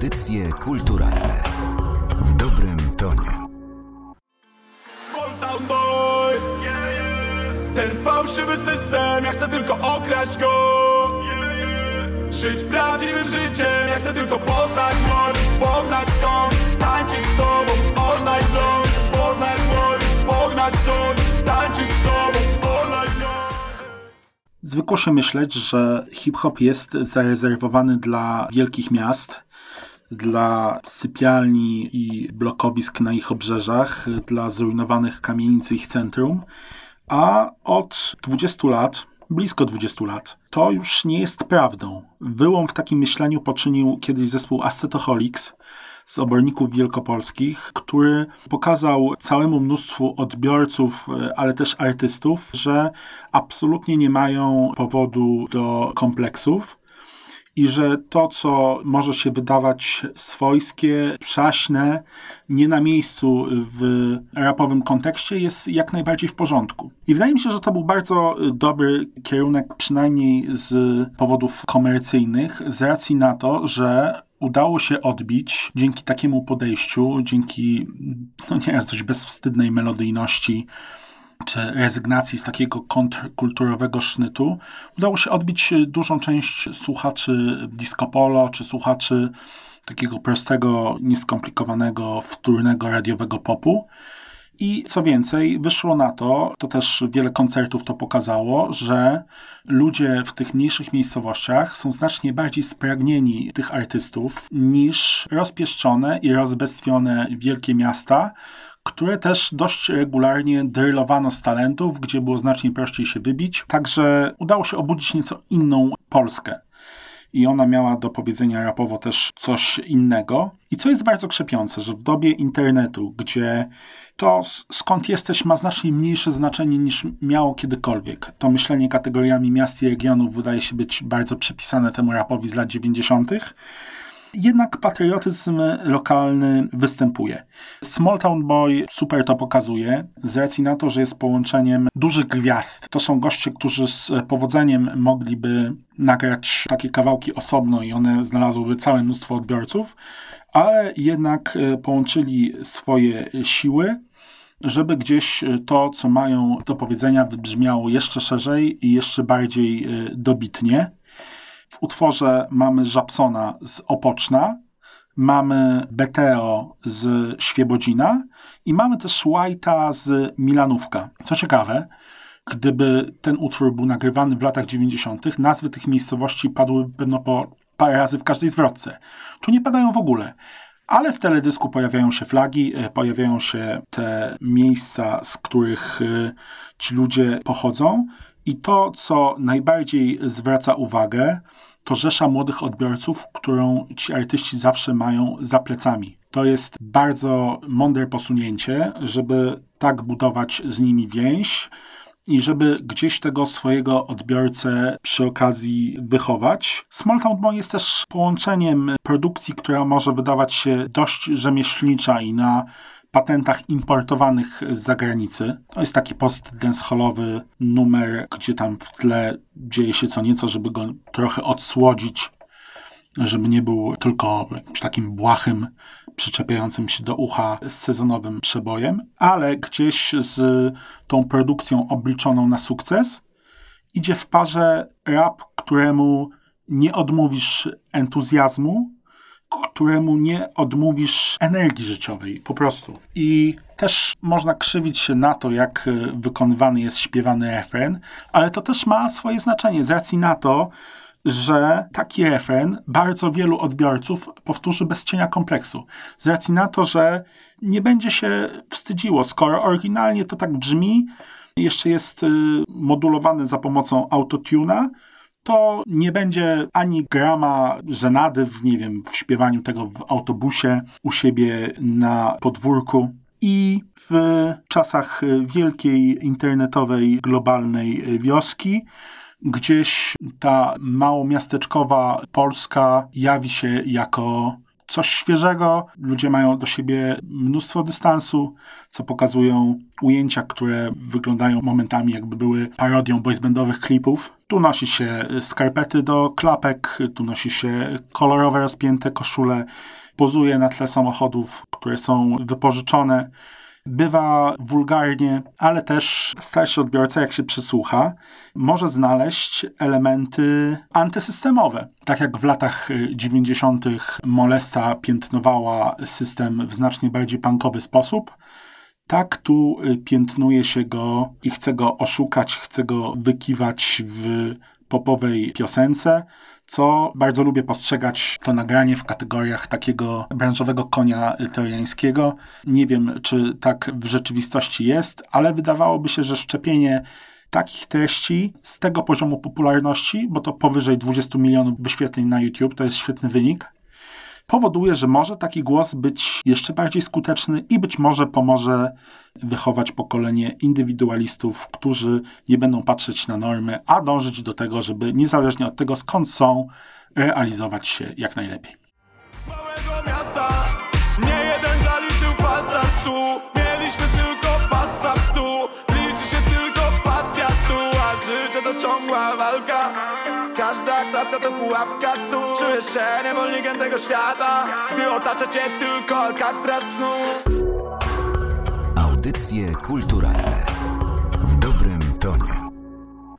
Audycje kulturalne w dobrym tonie. Small boy. Ten fałszywy system, ja chcę tylko okraść go. Żyć prawdziwym życiem, ja chcę tylko poznać mor Pognać stąd, tańczyć z tobą night long. Poznać mor, pognać stąd, tańczyć z tobą long. Zwykło się myśleć, że hip-hop jest zarezerwowany dla wielkich miast, dla sypialni i blokowisk na ich obrzeżach, dla zrujnowanych kamienic ich centrum, a od 20 lat, blisko 20 lat, to już nie jest prawdą. Wyłom w takim myśleniu poczynił kiedyś zespół Acetoholics z oborników wielkopolskich, który pokazał całemu mnóstwu odbiorców, ale też artystów, że absolutnie nie mają powodu do kompleksów i że to, co może się wydawać swojskie, przaśne, nie na miejscu w rapowym kontekście, jest jak najbardziej w porządku. I wydaje mi się, że to był bardzo dobry kierunek, przynajmniej z powodów komercyjnych, z racji na to, że udało się odbić dzięki takiemu podejściu, dzięki no nieraz dość bezwstydnej melodyjności czy rezygnacji z takiego kontrkulturowego sznytu, udało się odbić dużą część słuchaczy disco polo, czy słuchaczy takiego prostego, nieskomplikowanego, wtórnego, radiowego popu. I co więcej, wyszło na to, to też wiele koncertów to pokazało, że ludzie w tych mniejszych miejscowościach są znacznie bardziej spragnieni tych artystów niż rozpieszczone i rozbestwione wielkie miasta, które też dość regularnie drylowano z talentów, gdzie było znacznie prościej się wybić. Także udało się obudzić nieco inną Polskę. I ona miała do powiedzenia rapowo też coś innego. I co jest bardzo krzepiące, że w dobie internetu, gdzie to skąd jesteś ma znacznie mniejsze znaczenie niż miało kiedykolwiek. To myślenie kategoriami miast i regionów wydaje się być bardzo przypisane temu rapowi z lat 90 jednak patriotyzm lokalny występuje. Small Town Boy super to pokazuje, z racji na to, że jest połączeniem dużych gwiazd. To są goście, którzy z powodzeniem mogliby nagrać takie kawałki osobno i one znalazłyby całe mnóstwo odbiorców, ale jednak e, połączyli swoje siły żeby gdzieś e, to, co mają do powiedzenia, wybrzmiało jeszcze szerzej i jeszcze bardziej e, dobitnie. W utworze mamy Żabsona z Opoczna, mamy Beteo z Świebodzina i mamy też White'a z Milanówka. Co ciekawe, gdyby ten utwór był nagrywany w latach 90., nazwy tych miejscowości padły pewno po parę razy w każdej zwrotce. Tu nie padają w ogóle. Ale w teledysku pojawiają się flagi, e, pojawiają się te miejsca, z których e, ci ludzie pochodzą. I to, co najbardziej zwraca uwagę, to rzesza młodych odbiorców, którą ci artyści zawsze mają za plecami. To jest bardzo mądre posunięcie, żeby tak budować z nimi więź i żeby gdzieś tego swojego odbiorcę przy okazji wychować. Small Town Boy jest też połączeniem produkcji, która może wydawać się dość rzemieślnicza i na patentach importowanych z zagranicy. To jest taki post dancehallowy numer, gdzie tam w tle dzieje się co nieco, żeby go trochę odsłodzić, żeby nie był tylko takim błahym, przyczepiającym się do ucha sezonowym przebojem, ale gdzieś z tą produkcją obliczoną na sukces idzie w parze rap, któremu nie odmówisz entuzjazmu, któremu nie odmówisz energii życiowej, po prostu. I też można krzywić się na to, jak e, wykonywany jest śpiewany refren, ale to też ma swoje znaczenie z racji na to, że taki refren bardzo wielu odbiorców powtórzy bez cienia kompleksu. Z racji na to, że nie będzie się wstydziło, skoro oryginalnie to tak brzmi, jeszcze jest e, modulowany za pomocą autotuna, to nie będzie ani grama żenady w, nie wiem, w śpiewaniu tego w autobusie u siebie na podwórku. I w czasach wielkiej internetowej, globalnej wioski, gdzieś ta małomiasteczkowa Polska jawi się jako coś świeżego. Ludzie mają do siebie mnóstwo dystansu, co pokazują ujęcia, które wyglądają momentami jakby były parodią boysbandowych klipów. Tu nosi się skarpety do klapek, tu nosi się kolorowe rozpięte koszule, pozuje na tle samochodów, które są wypożyczone. Bywa wulgarnie, ale też starszy odbiorca, jak się przysłucha, może znaleźć elementy antysystemowe. Tak jak w latach 90. Molesta piętnowała system w znacznie bardziej punkowy sposób, tak tu piętnuje się go i chce go oszukać, chce go wykiwać w popowej piosence, co bardzo lubię postrzegać to nagranie w kategoriach takiego branżowego konia trojańskiego. Nie wiem, czy tak w rzeczywistości jest, ale wydawałoby się, że szczepienie takich treści z tego poziomu popularności, bo to powyżej 20 milionów wyświetleń na YouTube, to jest świetny wynik, powoduje, że może taki głos być jeszcze bardziej skuteczny i być może pomoże wychować pokolenie indywidualistów, którzy nie będą patrzeć na normy, a dążyć do tego, żeby niezależnie od tego skąd są, realizować się jak najlepiej. Klatka to pułapka tu Czujesz się niewolnikiem tego świata Gdy otacza cię tylko Alcatraz snów Audycje kulturalne.